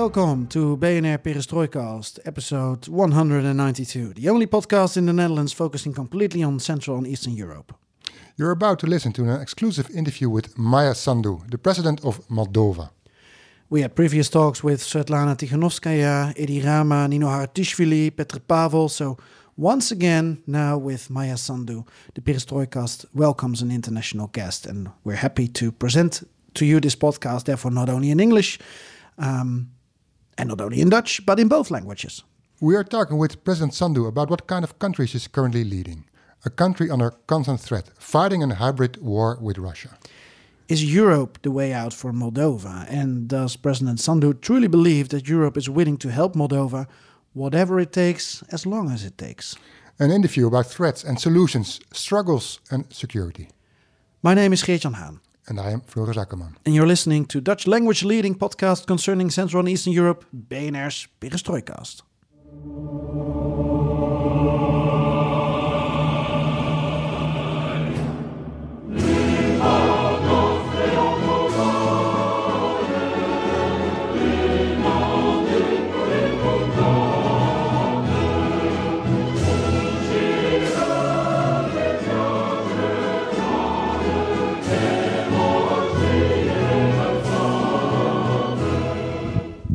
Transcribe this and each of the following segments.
Welcome to BNR Perestrojkast, episode 192, the only podcast in the Netherlands focusing completely on Central and Eastern Europe. You're about to listen to an exclusive interview with Maia Sandu, the president of Moldova. We had previous talks with Svetlana Tikhanovskaya, Edi Rama, Nino Haratishvili, Petr Pavel, so once again, now with Maia Sandu, the Perestrojkast welcomes an international guest, and we're happy to present to you this podcast, therefore, not only in English, um, and not only in Dutch, but in both languages. We are talking with President Sandu about what kind of country she's currently leading. A country under constant threat, fighting a hybrid war with Russia. Is Europe the way out for Moldova? And does President Sandu truly believe that Europe is willing to help Moldova, whatever it takes, as long as it takes? An interview about threats and solutions, struggles and security. My name is Geert-Jan Hahn. And I am Floris Akkerman. And you're listening to Dutch language leading podcast concerning Central and Eastern Europe, BNR's Perestrojkast.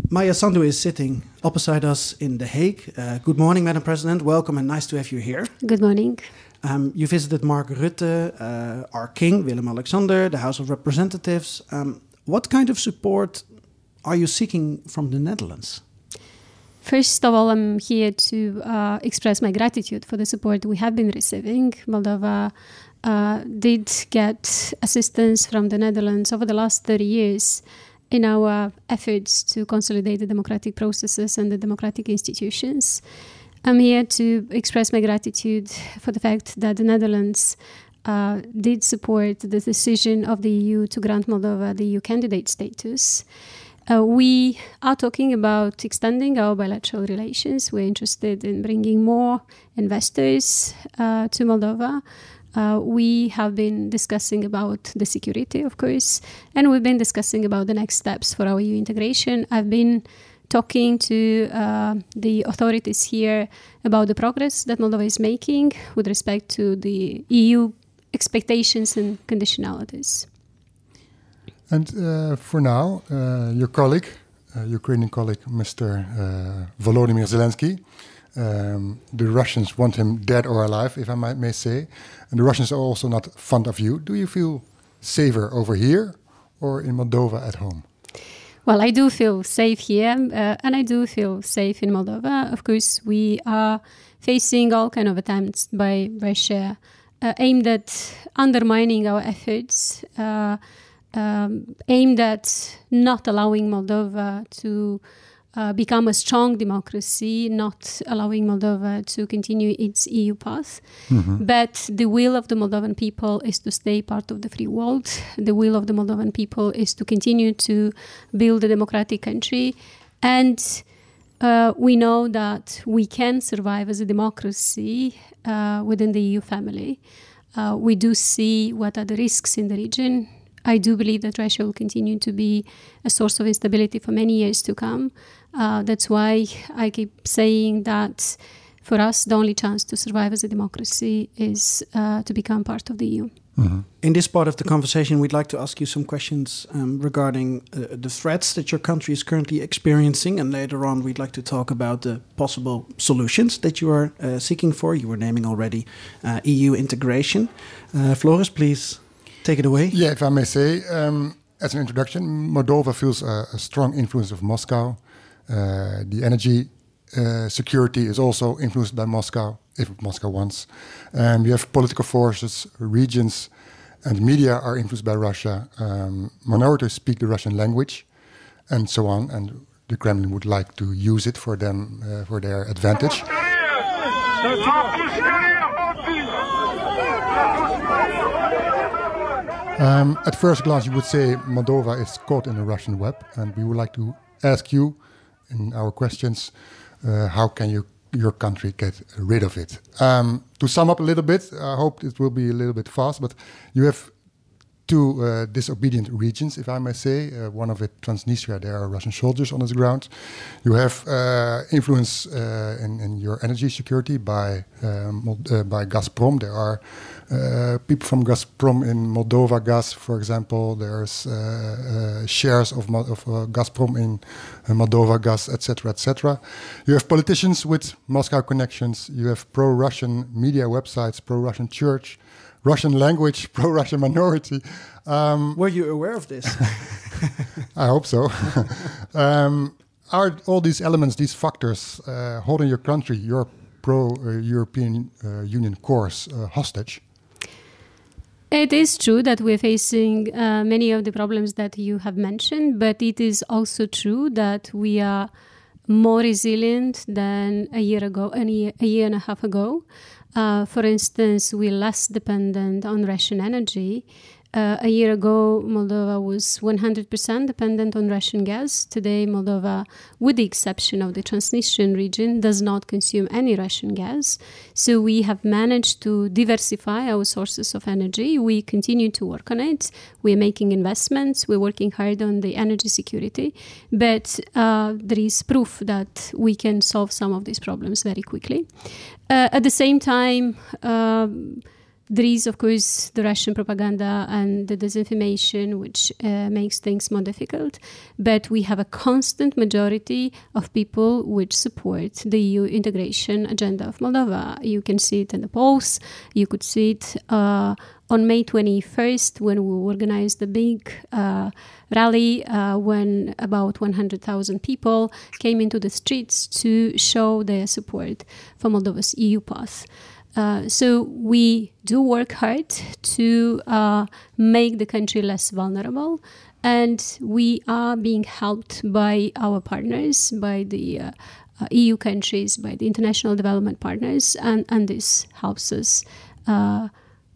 Maia Sandu is sitting opposite us in The Hague. Uh, good morning, Madam President. Welcome and nice to have you here. Good morning. Um, you visited Mark Rutte, uh, our king, Willem Alexander, the House of Representatives. Um, what kind of support are you seeking from the Netherlands? First of all, I'm here to uh, express my gratitude for the support we have been receiving. Moldova uh, did get assistance from the Netherlands over the last 30 years in our efforts to consolidate the democratic processes and the democratic institutions. I'm here to express my gratitude for the fact that the Netherlands uh, did support the decision of the EU to grant Moldova the EU candidate status. Uh, we are talking about extending our bilateral relations. We're interested in bringing more investors uh, to Moldova. Uh, we have been discussing about the security, of course, and we've been discussing about the next steps for our EU integration. I've been talking to uh, the authorities here about the progress that Moldova is making with respect to the EU expectations and conditionalities. And uh, for now, uh, your colleague, uh, Ukrainian colleague, Mr. Uh, Volodymyr Zelensky, um, the Russians want him dead or alive, if I might, may say. And the Russians are also not fond of you. Do you feel safer over here or in Moldova at home? Well, I do feel safe here, uh, and I do feel safe in Moldova. Of course, we are facing all kind of attempts by Russia uh, aimed at undermining our efforts, uh, um, aimed at not allowing Moldova to uh, become a strong democracy, not allowing Moldova to continue its EU path. Mm-hmm. But the will of the Moldovan people is to stay part of the free world. The will of the Moldovan people is to continue to build a democratic country. And uh, we know that we can survive as a democracy uh, within the EU family. Uh, we do see what are the risks in the region. I do believe that Russia will continue to be a source of instability for many years to come. Uh, that's why I keep saying that for us, the only chance to survive as a democracy is uh, to become part of the EU. Mm-hmm. In this part of the conversation, we'd like to ask you some questions um, regarding uh, the threats that your country is currently experiencing. And later on, we'd like to talk about the possible solutions that you are uh, seeking for. You were naming already uh, EU integration. Uh, Floris, please take it away. Yeah, if I may say, um, as an introduction, Moldova feels a, a strong influence of Moscow. Uh, the energy uh, security is also influenced by Moscow, if Moscow wants. Um, you have political forces, regions, and media are influenced by Russia. Um, minorities speak the Russian language, and so on. And the Kremlin would like to use it for them uh, for their advantage. Um, at first glance, you would say Moldova is caught in the Russian web, and we would like to ask you in our questions uh, how can you your country get rid of it? Um, to sum up a little bit, I hope it will be a little bit fast, but you have two uh, disobedient regions, if I may say. Uh, one of it, Transnistria, there are Russian soldiers on its ground. You have uh, influence uh, in, in, your energy security by um, by Gazprom. There are people from Gazprom in Moldovagaz, for example. There's shares of, of Gazprom in Moldovagaz, etc., etc. You have politicians with Moscow connections. You have pro-Russian media websites, pro-Russian church. Russian language, pro Russian minority. Um, Were you aware of this? I hope so. um, are all these elements, these factors, uh, holding your country, your pro uh, European uh, Union course uh, hostage? It is true that we're facing uh, many of the problems that you have mentioned, but it is also true that we are more resilient than a year ago, a year, a year and a half ago. Uh, for instance, we're less dependent on Russian energy. Uh, a year ago, Moldova was 100% dependent on Russian gas. Today, Moldova, with the exception of the Transnistrian region, does not consume any Russian gas. So we have managed to diversify our sources of energy. We continue to work on it. We're making investments. We're working hard on the energy security. But uh, there is proof that we can solve some of these problems very quickly. Uh, at the same time, um, there is, of course, the Russian propaganda and the disinformation, which uh, makes things more difficult. But we have a constant majority of people which support the EU integration agenda of Moldova. You can see it in the polls. You could see it uh, on May 21st when we organized the big uh, rally, uh, when about 100,000 people came into the streets to show their support for Moldova's EU path. Uh, so we do work hard to uh, make the country less vulnerable, and we are being helped by our partners, by the uh, uh EU countries, by the international development partners, and, and this helps us uh,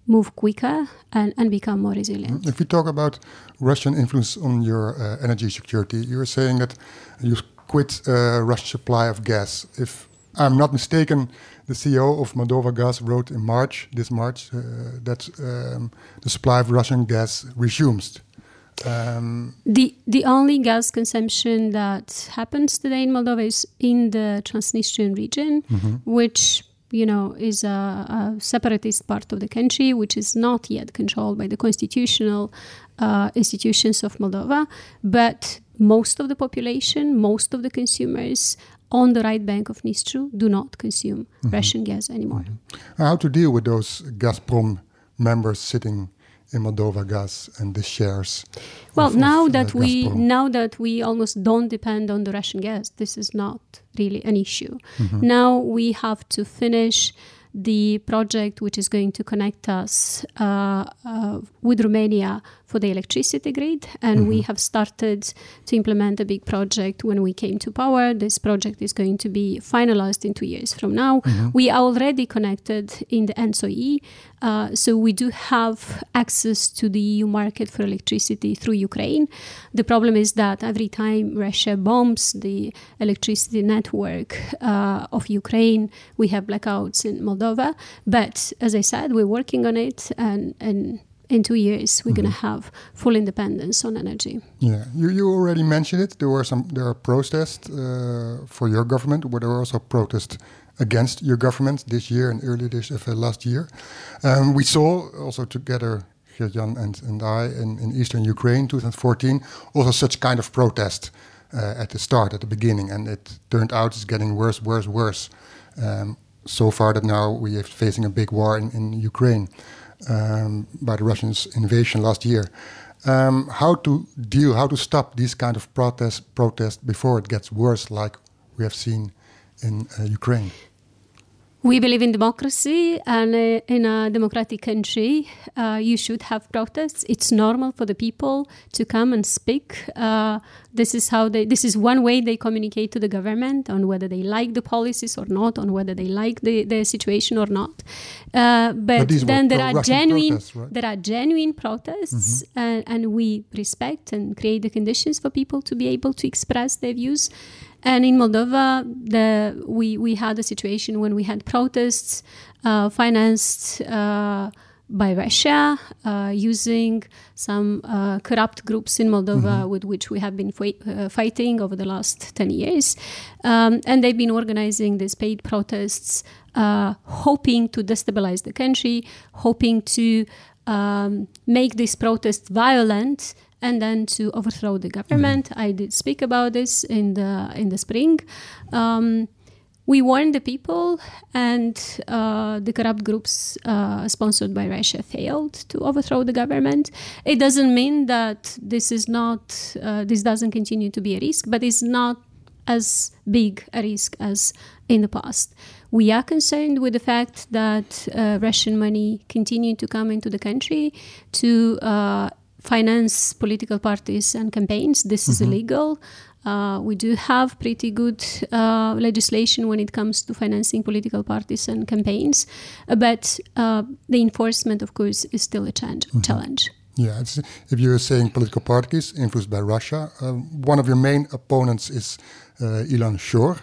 move quicker and, and become more resilient. If we talk about Russian influence on your energy security, you were saying that you quit Russian supply of gas. If I'm not mistaken, the CEO of Moldovagaz wrote in March, this March, uh, that um, the supply of Russian gas resumes. Um, the the only gas consumption that happens today in Moldova is in the Transnistrian region, mm-hmm. which you know is a, a, separatist part of the country, which is not yet controlled by the constitutional uh, institutions of Moldova. But most of the population, most of the consumers on the right bank of Nistru do not consume mm-hmm. Russian gas anymore. Mm-hmm. How to deal with those Gazprom members sitting in Moldovagaz and the shares? Well, of, now of, that uh, we Gazprom. now that we almost don't depend on the Russian gas, this is not really an issue. Mm-hmm. Now we have to finish the project which is going to connect us uh, uh, with Romania for the electricity grid. And mm-hmm. we have started to implement a big project when we came to power. This project is going to be finalized in two years from now. Mm-hmm. We are already connected in the ENTSO-E. Uh, so we do have access to the EU market for electricity through Ukraine. The problem is that every time Russia bombs the electricity network uh, of Ukraine, we have blackouts in Moldova. But as I said, we're working on it and, and in two years we're mm-hmm. going to have full independence on energy. Yeah, you, you already mentioned it. There were some there are protests uh, for your government, but there were also protests against your government this year and earlier this uh, last year. Um, we saw also together. Jan and, and I in, in eastern Ukraine 2014 also such kind of protest uh, at the start at the beginning and it turned out it's getting worse worse worse um, so far that now we are facing a big war in, in Ukraine um, by the Russians' invasion last year. Um, how to deal, how to stop these kind of protests protest before it gets worse, like we have seen in uh, Ukraine? We believe in democracy, and uh, in a democratic country, uh, you should have protests. It's normal for the people to come and speak. Uh, this is how they. This is one way they communicate to the government on whether they like the policies or not, on whether they like the, the situation or not. Uh, but, these then there are genuine protests, right? there are genuine protests, and, and we respect and create the conditions for people to be able to express their views. And in Moldova, the, we, we had a situation when we had protests uh, financed uh, by Russia uh, using some uh, corrupt groups in Moldova with which we have been uh, fighting over the last 10 years. Um, and they've been organizing these paid protests, uh, hoping to destabilize the country, hoping to um, make these protests violent and then to overthrow the government. I did speak about this in the in the spring. Um, we warned the people, and uh, the corrupt groups uh, sponsored by Russia failed to overthrow the government. It doesn't mean that this is not uh, this doesn't continue to be a risk, but it's not as big a risk as in the past. We are concerned with the fact that uh, Russian money continued to come into the country to uh, finance political parties and campaigns. This is illegal. Uh, we do have pretty good uh, legislation when it comes to financing political parties and campaigns, uh, but uh, the enforcement, of course, is still a chan- challenge. Yeah, it's, if you're saying political parties influenced by Russia, um, one of your main opponents is uh, Ilan Shor.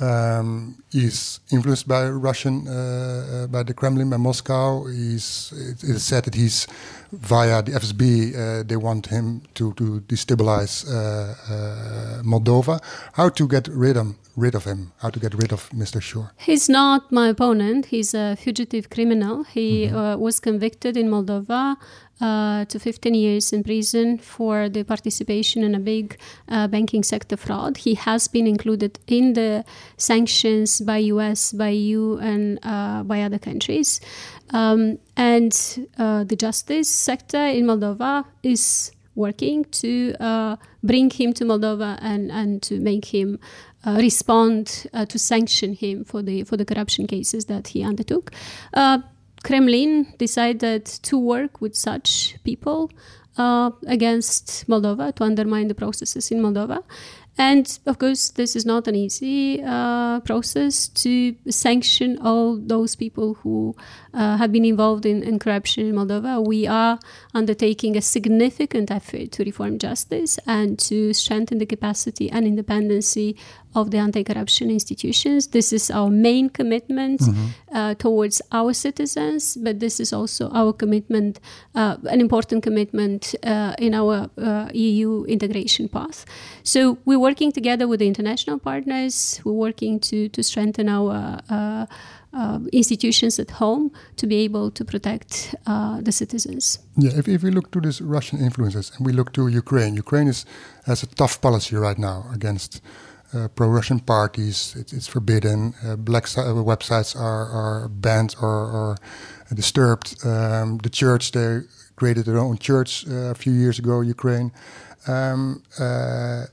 Um, he's influenced by Russian, uh, uh, by the Kremlin, by Moscow. He's, it is said that he's via the FSB. Uh, they want him to to destabilize uh, uh, Moldova. How to get rid of rid of him? How to get rid of Mr. Shor? He's not my opponent. He's a fugitive criminal. He uh, was convicted in Moldova uh, to 15 years in prison for the participation in a big uh, banking sector fraud. He has been included in the sanctions by US, by EU, and uh, by other countries. Um, and uh, the justice sector in Moldova is working to uh, bring him to Moldova and, and to make him uh, respond uh, to sanction him for the for the corruption cases that he undertook. Uh, Kremlin decided to work with such people uh, against Moldova to undermine the processes in Moldova. And of course, this is not an easy uh, process to sanction all those people who uh, have been involved in, in corruption in Moldova. We are undertaking a significant effort to reform justice and to strengthen the capacity and independency of the anti corruption institutions. This is our main commitment uh, towards our citizens, but this is also our commitment, uh, an important commitment uh, in our uh, EU integration path. So we're working together with the international partners, we're working to, to strengthen our uh, uh, institutions at home to be able to protect uh, the citizens. Yeah, if, if we look to these Russian influences and we look to Ukraine, Ukraine is, has a tough policy right now against uh, pro-Russian parties. It, it's forbidden. Uh, black si- uh, websites are, are banned or, or disturbed. Um, the church they created their own church uh, a few years ago. Ukraine. Um, uh,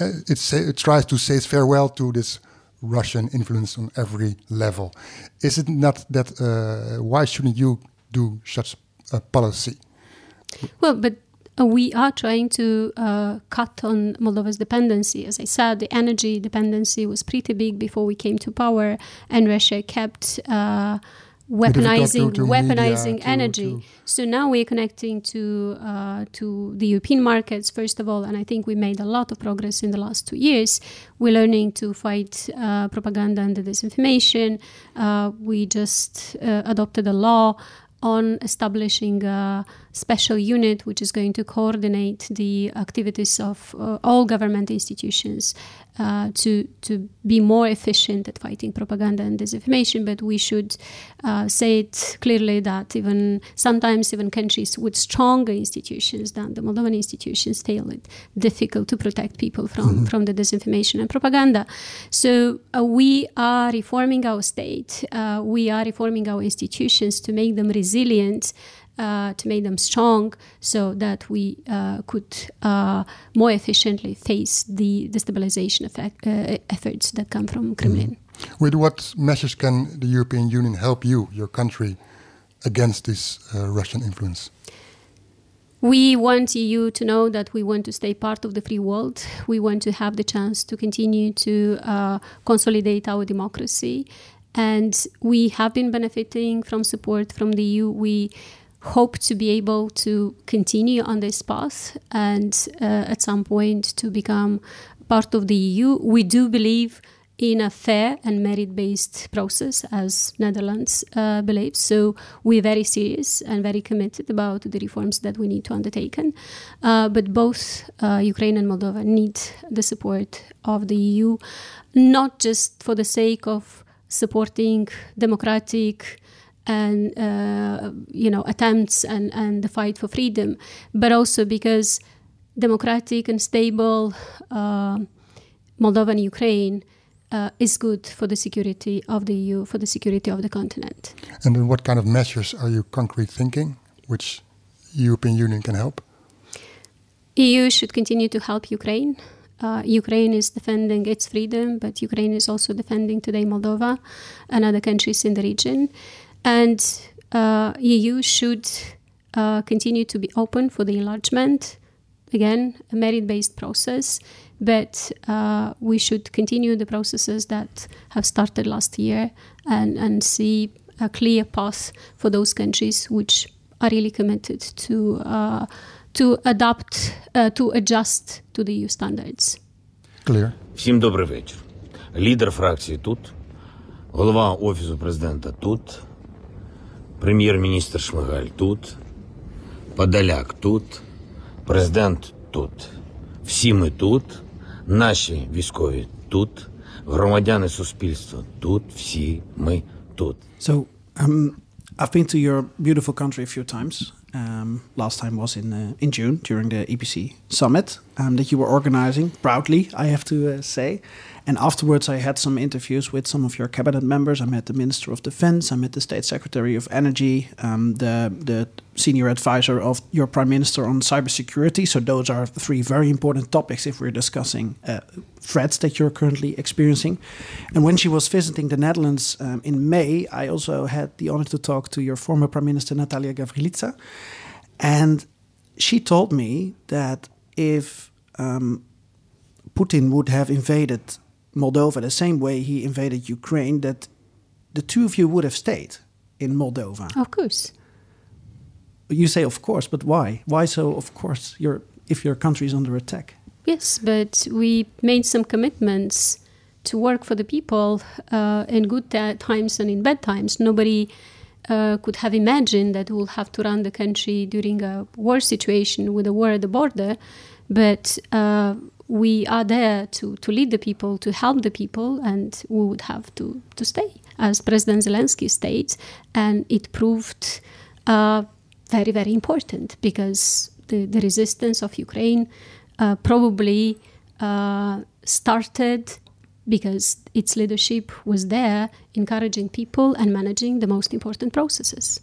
it, say, it tries to say farewell to this Russian influence on every level. Is it not that? Uh, why shouldn't you do such a policy? Well, but uh, we are trying to uh, cut on Moldova's dependency. As I said, the energy dependency was pretty big before we came to power, and Russia kept uh, weaponizing to- to weaponizing media, energy. to- So now we're connecting to uh, to the European markets first of all, and I think we made a lot of progress in the last two years. We're learning to fight uh, propaganda and the disinformation. Uh, we just uh, adopted a law on establishing a special unit which is going to coordinate the activities of uh, all government institutions uh, to to be more efficient at fighting propaganda and disinformation. But we should uh, say it clearly that even sometimes even countries with stronger institutions than the Moldovan institutions fail it difficult to protect people from from the disinformation and propaganda. So uh, we are reforming our state. Uh, we are reforming our institutions to make them resilient uh, to make them strong so that we uh, could uh, more efficiently face the destabilization effect, uh, efforts that come from Kremlin. With what measures can the European Union help you, your country, against this uh, Russian influence? We want EU to know that we want to stay part of the free world. We want to have the chance to continue to uh, consolidate our democracy. And we have been benefiting from support from the EU. We hope to be able to continue on this path and uh, at some point to become part of the EU. We do believe in a fair and merit-based process, as Netherlands uh, believes. So we're very serious and very committed about the reforms that we need to undertake. Uh, but both uh, Ukraine and Moldova need the support of the EU, not just for the sake of supporting democratic and uh, you know attempts and, and the fight for freedom, but also because democratic and stable uh, Moldova and Ukraine uh, is good for the security of the EU, for the security of the continent. And then what kind of measures are you concrete thinking, which European Union can help? EU should continue to help Ukraine. Uh, Ukraine is defending its freedom, but Ukraine is also defending today Moldova and other countries in the region. And uh, EU should uh, continue to be open for the enlargement. Again, a merit-based process but uh, we should continue the processes that have started last year and, and see a clear path for those countries which are really committed to uh, to adapt, uh, to adjust to the EU standards. Clear. Всім добрий вечір. Лідер фракції тут, голова Офісу президента тут, прем'єр-міністр Шмигаль тут, Подоляк тут, президент тут. Всі ми тут. Наші військові тут, громадяни суспільства тут, всі ми тут. So, um, I've been to your beautiful country a few times. Um, last time was in uh, in June during the EPC summit um, that you were organizing proudly, I have to uh, say. And afterwards, I had some interviews with some of your cabinet members. I met the Minister of Defense, I met the State Secretary of Energy, um, the the senior advisor of your Prime Minister on cybersecurity. So those are three very important topics if we're discussing uh, threats that you're currently experiencing. And when she was visiting the Netherlands um, in May, I also had the honor to talk to your former Prime Minister Natalia Gavrilița, and she told me that if um, Putin would have invaded Moldova the same way he invaded Ukraine, that the two of you would have stayed in Moldova. Of course. You say, of course, but why? Why so? Of course, your if your country is under attack. Yes, but we made some commitments to work for the people uh, in good times and in bad times. Nobody uh, could have imagined that we'll have to run the country during a war situation with a war at the border, but. Uh, we are there to, to lead the people, to help the people, and we would have to, to stay, as President Zelensky states. And it proved uh, very, very important because the, the resistance of Ukraine uh, probably uh, started because its leadership was there, encouraging people and managing the most important processes.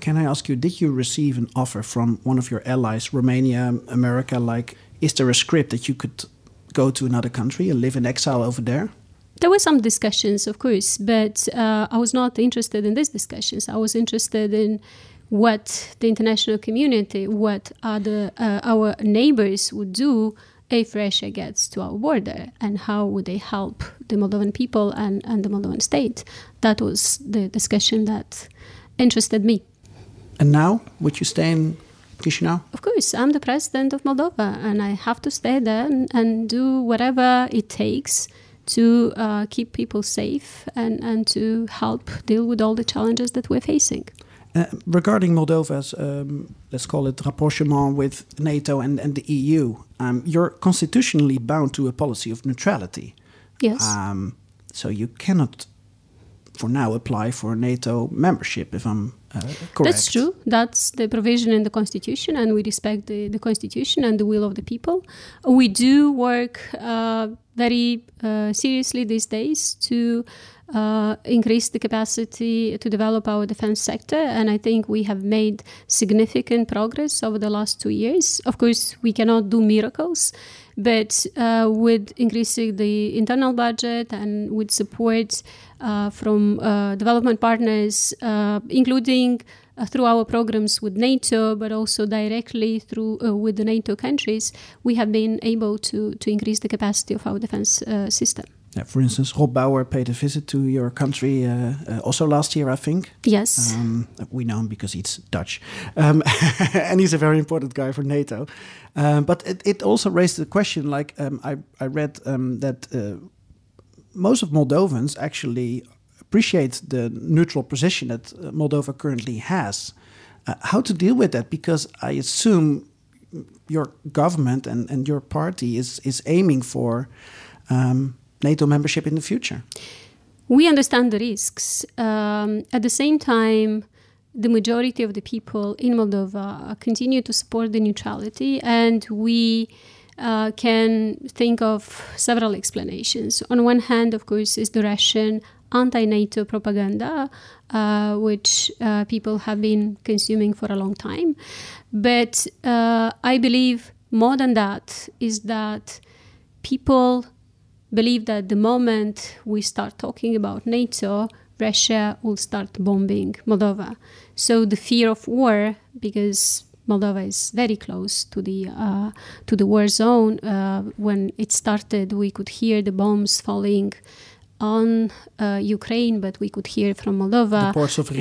Can I ask you, did you receive an offer from one of your allies, Romania, America, like is there a script that you could go to another country and live in exile over there? There were some discussions, of course, but uh, I was not interested in these discussions. I was interested in what the international community, what other uh, our neighbors would do if Russia gets to our border, and how would they help the Moldovan people and, and the Moldovan state. That was the discussion that interested me. And now, would you stay in Chisinau? Of course, I'm the president of Moldova, and I have to stay there and, and do whatever it takes to uh, keep people safe and, and to help deal with all the challenges that we're facing. Uh, regarding Moldova's, um, let's call it rapprochement with NATO and, and the EU, um, you're constitutionally bound to a policy of neutrality. Yes. Um, so you cannot, for now, apply for NATO membership, if I'm uh. That's true. That's the provision in the Constitution, and we respect the, the Constitution and the will of the people. We do work uh, very uh, seriously these days to uh, increase the capacity to develop our defense sector. And I think we have made significant progress over the last two years. Of course, we cannot do miracles, but uh, with increasing the internal budget and with support from uh, development partners, uh, including uh, through our programs with NATO, but also directly through uh, with the NATO countries, we have been able to to increase the capacity of our defense uh, system. Yeah, for instance, Rob Bauer paid a visit to your country uh, uh, also last year, I think. Yes. Um, we know him because he's Dutch. Um, and he's a very important guy for NATO. Um, but it, it, also raised the question like, um, I, I read um, that uh, most of Moldovans actually appreciate the neutral position that uh, Moldova currently has. Uh, how to deal with that? Because I assume your government and, and your party is, is aiming for um, NATO membership in the future. We understand the risks. Um, at the same time, the majority of the people in Moldova continue to support the neutrality, and we uh, can think of several explanations. On one hand, of course, is the Russian anti NATO propaganda, uh, which uh, people have been consuming for a long time. But uh, I believe more than that is that people believe that the moment we start talking about NATO, Russia will start bombing Moldova. So the fear of war, because Moldova is very close to the uh, to the war zone. Uh, when it started, we could hear the bombs falling on uh, Ukraine, but we could hear from Moldova.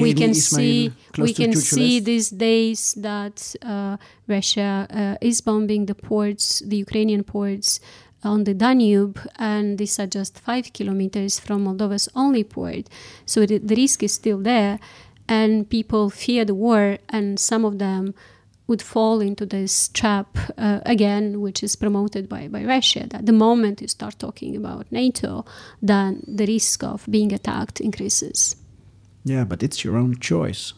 we can see we can see these days that uh, Russia uh, is bombing the ports, the Ukrainian ports on the Danube, and these are just five kilometers from Moldova's only port. So the, the risk is still there, and people fear the war, and some of them would fall into this trap uh, again, which is promoted by, by Russia. That the moment you start talking about NATO, then the risk of being attacked increases. Yeah, but it's your own choice.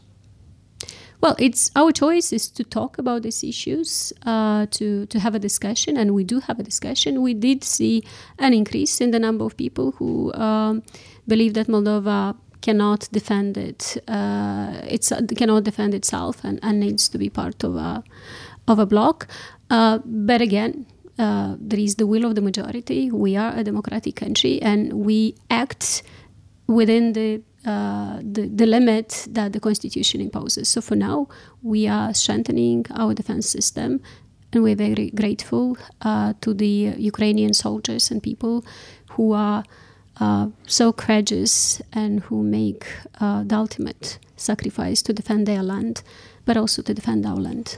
Well, it's our choice is to talk about these issues, uh, to to have a discussion, and we do have a discussion. We did see an increase in the number of people who um, believe that Moldova cannot defend it. Uh, it's cannot defend itself and, and needs to be part of a of a bloc. Uh, but again, uh, there is the will of the majority. We are a democratic country, and we act within the, uh, the, the limit that the constitution imposes. So for now, we are strengthening our defense system, and we're very grateful uh, to the Ukrainian soldiers and people who are uh, so courageous and who make uh, the ultimate sacrifice to defend their land, but also to defend our land.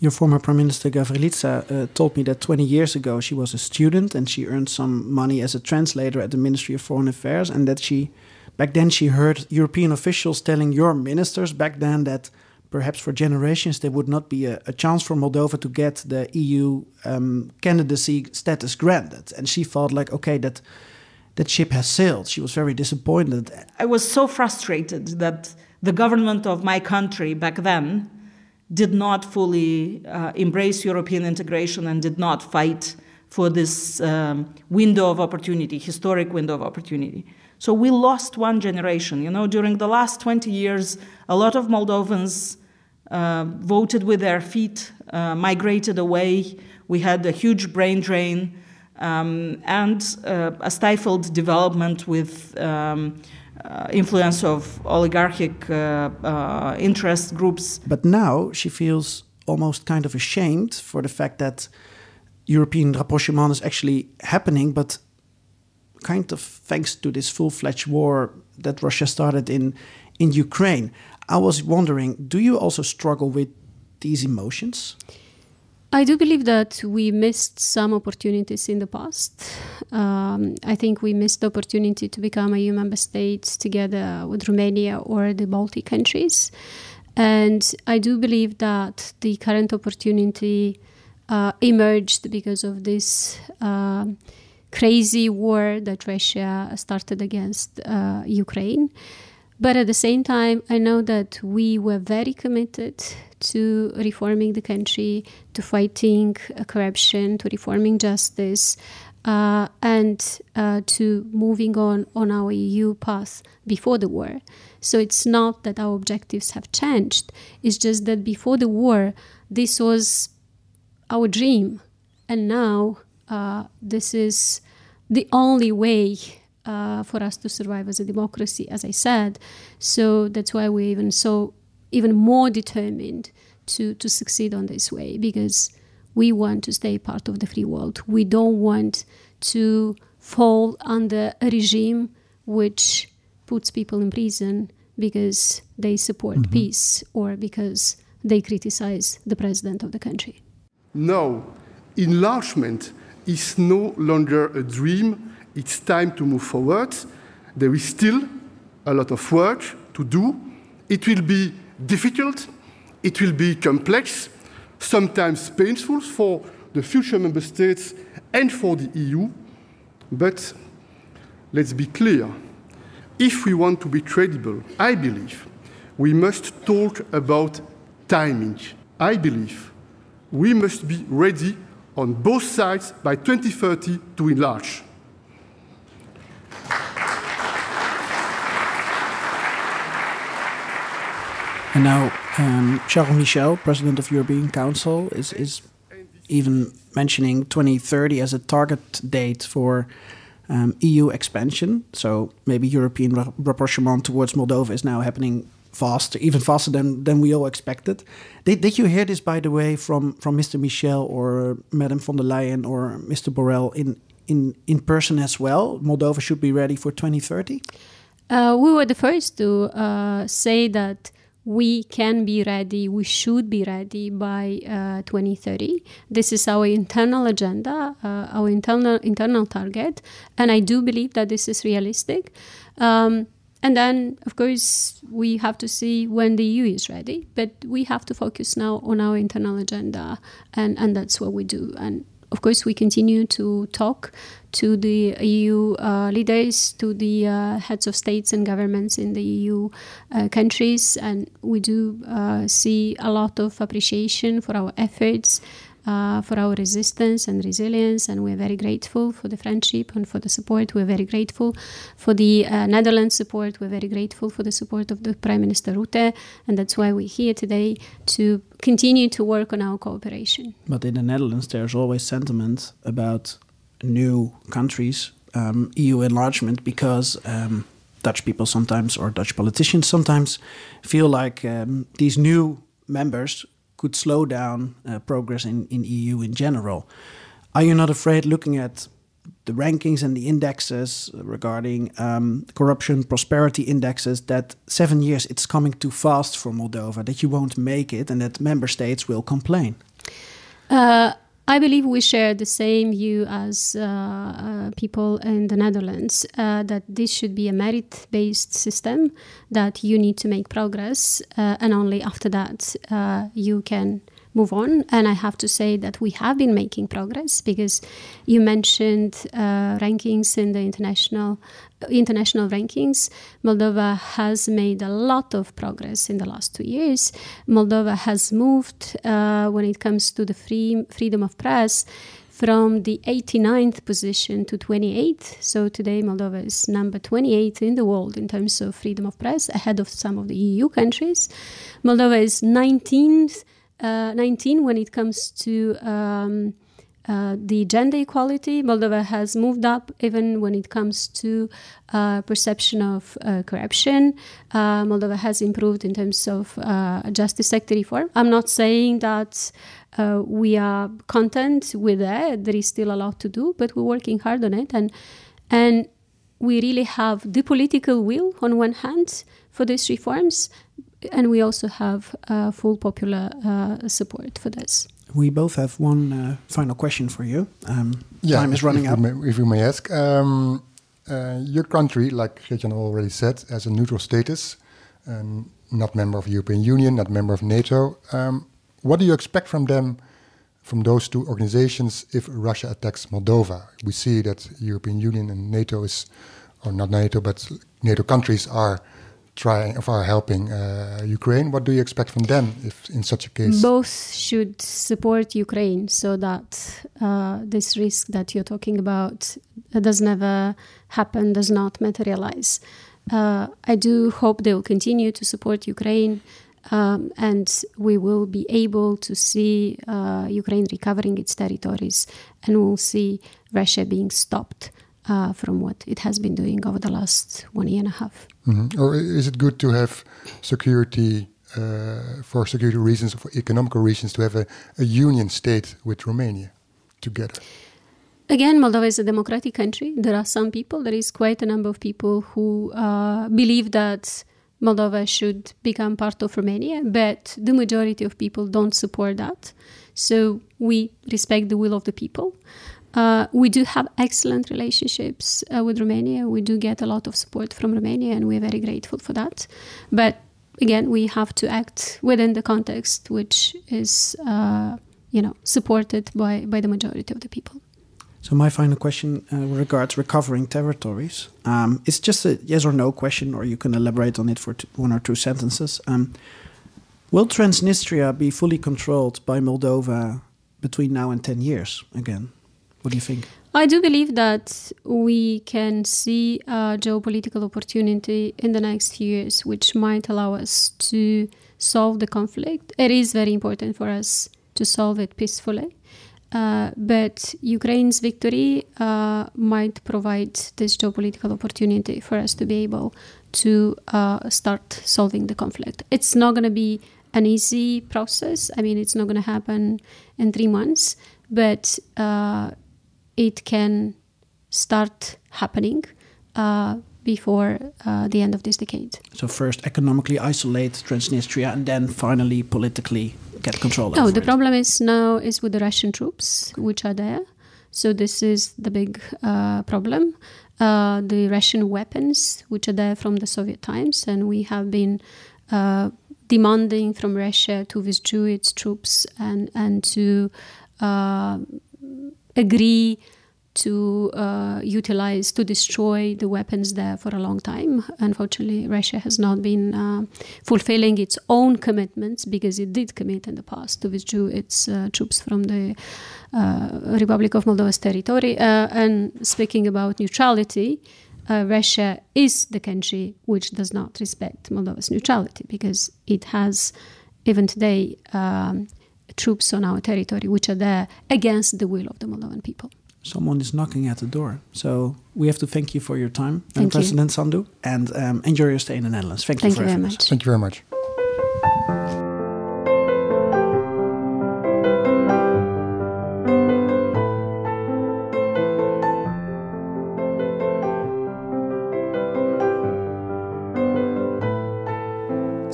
Your former Prime Minister Gavrilița uh, told me that 20 years ago she was a student and she earned some money as a translator at the Ministry of Foreign Affairs, and that she, back then, she heard European officials telling your ministers back then that perhaps for generations there would not be a, a chance for Moldova to get the EU um, candidacy status granted, and she felt like, okay, that that ship has sailed. She was very disappointed. I was so frustrated that the government of my country back then did not fully uh, embrace European integration and did not fight for this um, window of opportunity, historic window of opportunity. So we lost one generation. You know, during the last 20 years, a lot of Moldovans uh, voted with their feet, uh, migrated away. We had a huge brain drain um, and uh, a stifled development with um, uh, influence of oligarchic uh, uh, interest groups. But now she feels almost kind of ashamed for the fact that European rapprochement is actually happening, but kind of thanks to this full-fledged war that Russia started in in Ukraine. I was wondering, do you also struggle with these emotions? I do believe that we missed some opportunities in the past. Um, I think we missed the opportunity to become a EU member state together with Romania or the Baltic countries. And I do believe that the current opportunity uh, emerged because of this uh, crazy war that Russia started against uh, Ukraine. But at the same time, I know that we were very committed to reforming the country, to fighting uh, corruption, to reforming justice. uh, and uh, to moving on on our EU path before the war. So it's not that our objectives have changed. It's just that before the war, this was our dream, and now uh, this is the only way uh, for us to survive as a democracy, as I said. So that's why we're even so even more determined to to succeed on this way because we want to stay part of the free world. We don't want to fall under a regime which puts people in prison because they support mm-hmm. peace or because they criticize the president of the country. No, enlargement is no longer a dream. It's time to move forward. There is still a lot of work to do. It will be difficult, it will be complex, sometimes painful for the future member states and for the EU. But let's be clear if we want to be credible, I believe we must talk about timing. I believe we must be ready on both sides by 2030 to enlarge. And now, um, Charles Michel, President of European Council, is, is even mentioning 2030 as a target date for um, EU expansion. So maybe European rapprochement towards Moldova is now happening faster, even faster than, than we all expected. Did, did you hear this, by the way, from, from Mr. Michel or Madame von der Leyen or Mr. Borrell in, in, in person as well? Moldova should be ready for 2030? Uh, we were the first to uh, say that we can be ready, we should be ready by uh, 2030. This is our internal agenda, uh, our internal internal target, and I do believe that this is realistic. Um, and then, of course, we have to see when the EU is ready. But we have to focus now on our internal agenda, and, and that's what we do. And of course, we continue to talk to the EU uh, leaders, to the uh, heads of states and governments in the EU uh, countries, and we do uh, see a lot of appreciation for our efforts uh, for our resistance and resilience, and we're very grateful for the friendship and for the support. We're very grateful for the uh, Netherlands support. We're very grateful for the support of the Prime Minister Rutte, and that's why we're here today to continue to work on our cooperation. But in the Netherlands, there's always sentiment about new countries, um, EU enlargement, because. Um, Dutch people sometimes, or Dutch politicians sometimes, feel like um, these new members could slow down uh, progress in, in EU in general. Are you not afraid looking at the rankings and the indexes regarding um, corruption, prosperity indexes, that seven years it's coming too fast for Moldova, that you won't make it, and that member states will complain? Uh, I believe we share the same view as uh, uh, people in the Netherlands uh, that this should be a merit based system, that you need to make progress, uh, and only after that uh, you can move on. And I have to say that we have been making progress because you mentioned uh, rankings in the international international rankings. Moldova has made a lot of progress in the last two years. Moldova has moved uh, when it comes to the free freedom of press from the 89th position to 28th. So today Moldova is number 28 in the world in terms of freedom of press, ahead of some of the EU countries. Moldova is 19th uh, 19 when it comes to um, uh, the gender equality. Moldova has moved up even when it comes to uh, perception of uh, corruption. Uh, Moldova has improved in terms of uh, justice sector reform. I'm not saying that we are content with that. There is still a lot to do, but we're working hard on it. And, and we really have the political will on one hand for these reforms, and we also have uh, full popular uh, support for this. We both have one uh, final question for you. Um, yeah, time is running if out. If you may ask, um, uh, your country, like Geert-Jan already said, has a neutral status, and not member of the European Union, not member of NATO. Um, what do you expect from them, from those two organizations, if Russia attacks Moldova? We see that European Union and NATO is, or not NATO, but NATO countries are trying are helping uh, Ukraine. What do you expect from them if in such a case? Both should support Ukraine so that uh, this risk that you're talking about does never happen, does not materialize. Uh, I do hope they will continue to support Ukraine. Um, and we will be able to see uh, Ukraine recovering its territories, and we'll see Russia being stopped uh, from what it has been doing over the last one year and a half. Mm-hmm. Or is it good to have security uh, for security reasons, for economical reasons, to have a, a union state with Romania together? Again, Moldova is a democratic country. There are some people, there is quite a number of people who uh, believe that Moldova should become part of Romania, but the majority of people don't support that. So we respect the will of the people. Uh, we do have excellent relationships uh, with Romania. We do get a lot of support from Romania, and we're very grateful for that. But again, we have to act within the context which is, uh, you know, supported by, by the majority of the people. So my final question uh, regards recovering territories. Um, it's just a yes or no question, or you can elaborate on it for one or two sentences. Um, will Transnistria be fully controlled by Moldova between now and ten years again? What do you think? I do believe that we can see a geopolitical opportunity in the next few years, which might allow us to solve the conflict. It is very important for us to solve it peacefully. Uh, but Ukraine's victory uh, might provide this geopolitical opportunity for us to be able to uh, start solving the conflict. It's not going to be an easy process. I mean, it's not going to happen in three months, but uh, it can start happening uh, before uh, the end of this decade. So first economically isolate Transnistria and then finally politically get control no, the it. problem is now is with the Russian troops which are there. So this is the big uh, problem. Uh, the Russian weapons which are there from the Soviet times, and we have been uh, demanding from Russia to withdraw its troops and and to uh, agree to uh, utilize to destroy the weapons there for a long time. Unfortunately, Russia has not been uh, fulfilling its own commitments because it did commit in the past to withdraw its uh, troops from the uh, Republic of Moldova's territory. Uh, and speaking about neutrality. Uh, Russia is the country which does not respect Moldova's neutrality because it has, even today, um, troops on our territory which are there against the will of the Moldovan people. Someone is knocking at the door. So we have to thank you for your time, Thank you. President Sandu, and um, enjoy your stay in the Netherlands. Thank, Thank you you very much. Thank you very much.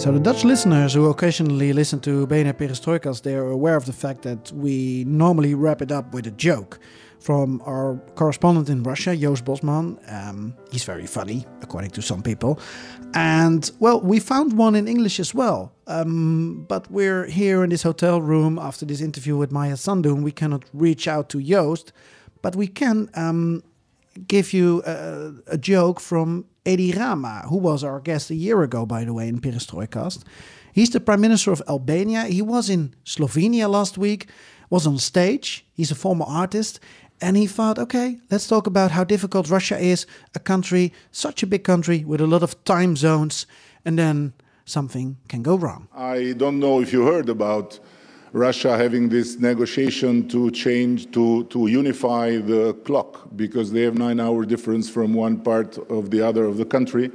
So the Dutch listeners who occasionally listen to BNR Perestrojkast, they are aware of the fact that we normally wrap it up with a joke from our correspondent in Russia, Joost Bosman. Um, he's very funny, according to some people. And, well, we found one in English as well. Um, but we're here in this hotel room after this interview with Maia Sandu, and we cannot reach out to Joost. But we can um, give you a, a joke from Edi Rama, who was our guest a year ago, by the way, in Perestrojkast. He's the Prime Minister of Albania. He was in Slovenia last week, was on stage. He's a former artist. And he thought, okay, let's talk about how difficult Russia is, a country, such a big country with a lot of time zones, and then something can go wrong. I don't know if you heard about Russia having this negotiation to change, to, to unify the clock because they have nine hour difference from one part of the other of the country.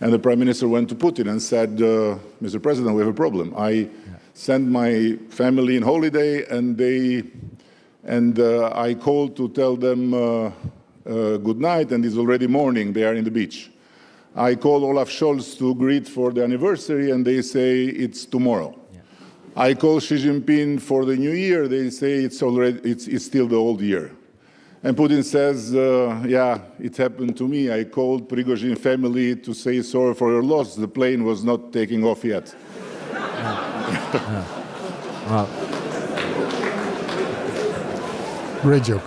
And the prime minister went to Putin and said, uh, Mr. President, we have a problem. I sent my family in holiday and they, and uh, I called to tell them uh, uh, good night and it's already morning. They are in the beach. I called Olaf Scholz to greet for the anniversary and they say it's tomorrow. I call Xi Jinping for the new year. They say it's already it's, it's still the old year. And Putin says, uh, "Yeah, it happened to me. I called Prigozhin family to say sorry for your loss. The plane was not taking off yet." Great joke.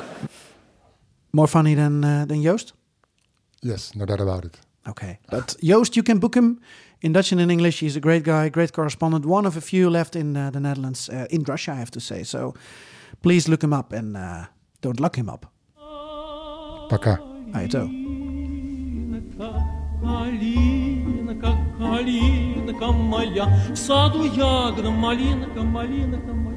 More funny than, uh, than Joost? Yes, no doubt about it. Okay. But Joost, you can book him in Dutch and in English. He's a great guy, great correspondent, one of a few left in uh, the Netherlands, uh, in Russia, I have to say. So please look him up and uh, don't lock him up. Пока. Aito. Калинка, калинка моя, в саду ягода, малинка, малинка моя.